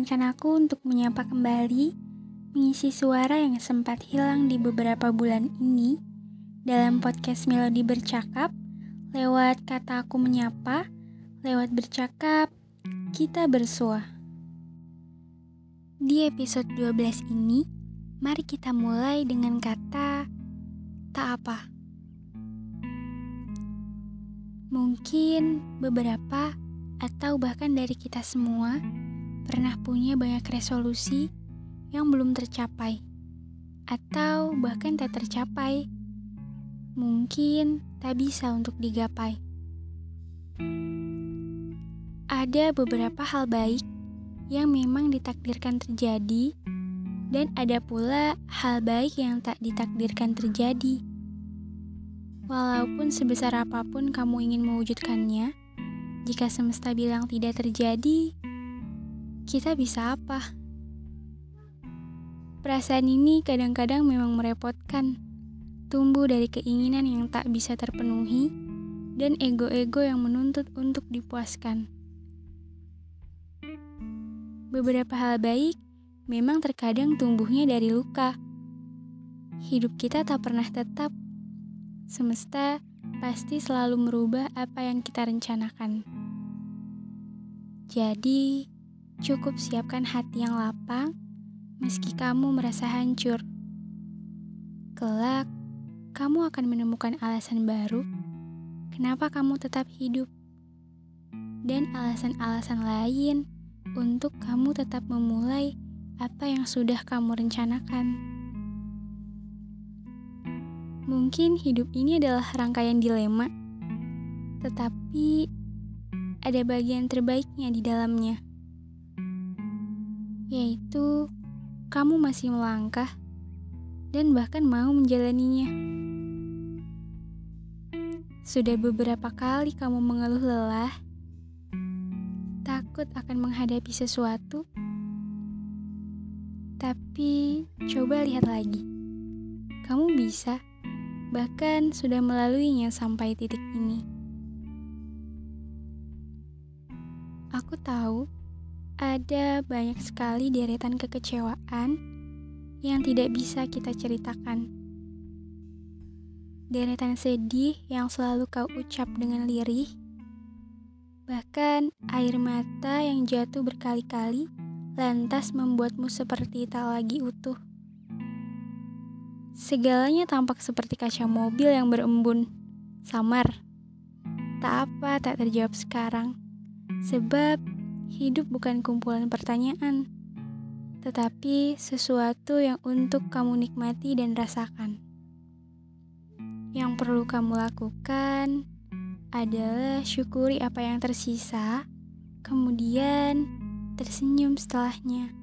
Izinkan aku untuk menyapa kembali, mengisi suara yang sempat hilang di beberapa bulan ini dalam podcast Melodi Bercakap, lewat kata aku menyapa, lewat bercakap, kita bersua. Di episode 12 ini, mari kita mulai dengan kata tak apa. Mungkin beberapa atau bahkan dari kita semua pernah punya banyak resolusi yang belum tercapai, atau bahkan tak tercapai, mungkin tak bisa untuk digapai. Ada beberapa hal baik yang memang ditakdirkan terjadi, dan ada pula hal baik yang tak ditakdirkan terjadi. Walaupun sebesar apa pun kamu ingin mewujudkannya, jika semesta bilang tidak terjadi, kita bisa apa? Perasaan ini kadang-kadang memang merepotkan, tumbuh dari keinginan yang tak bisa terpenuhi dan ego-ego yang menuntut untuk dipuaskan. Beberapa hal baik memang terkadang tumbuhnya dari luka. Hidup kita tak pernah tetap. Semesta pasti selalu merubah apa yang kita rencanakan. Jadi, Cukup siapkan hati yang lapang, meski kamu merasa hancur. Kelak, kamu akan menemukan alasan baru kenapa kamu tetap hidup, dan alasan-alasan lain untuk kamu tetap memulai apa yang sudah kamu rencanakan. Mungkin hidup ini adalah rangkaian dilema, tetapi ada bagian terbaiknya di dalamnya yaitu kamu masih melangkah dan bahkan mau menjalaninya. Sudah beberapa kali kamu mengeluh lelah, takut akan menghadapi sesuatu, tapi coba lihat lagi. Kamu bisa, bahkan sudah melaluinya sampai titik ini. Aku tahu ada banyak sekali deretan kekecewaan yang tidak bisa kita ceritakan. Deretan sedih yang selalu kau ucap dengan lirih, bahkan air mata yang jatuh berkali-kali lantas membuatmu seperti tak lagi utuh. Segalanya tampak seperti kaca mobil yang berembun, samar. Tak apa tak terjawab sekarang, sebab hidup bukan kumpulan pertanyaan, tetapi sesuatu yang untuk kamu nikmati dan rasakan. Yang perlu kamu lakukan adalah syukuri apa yang tersisa, kemudian tersenyum setelahnya.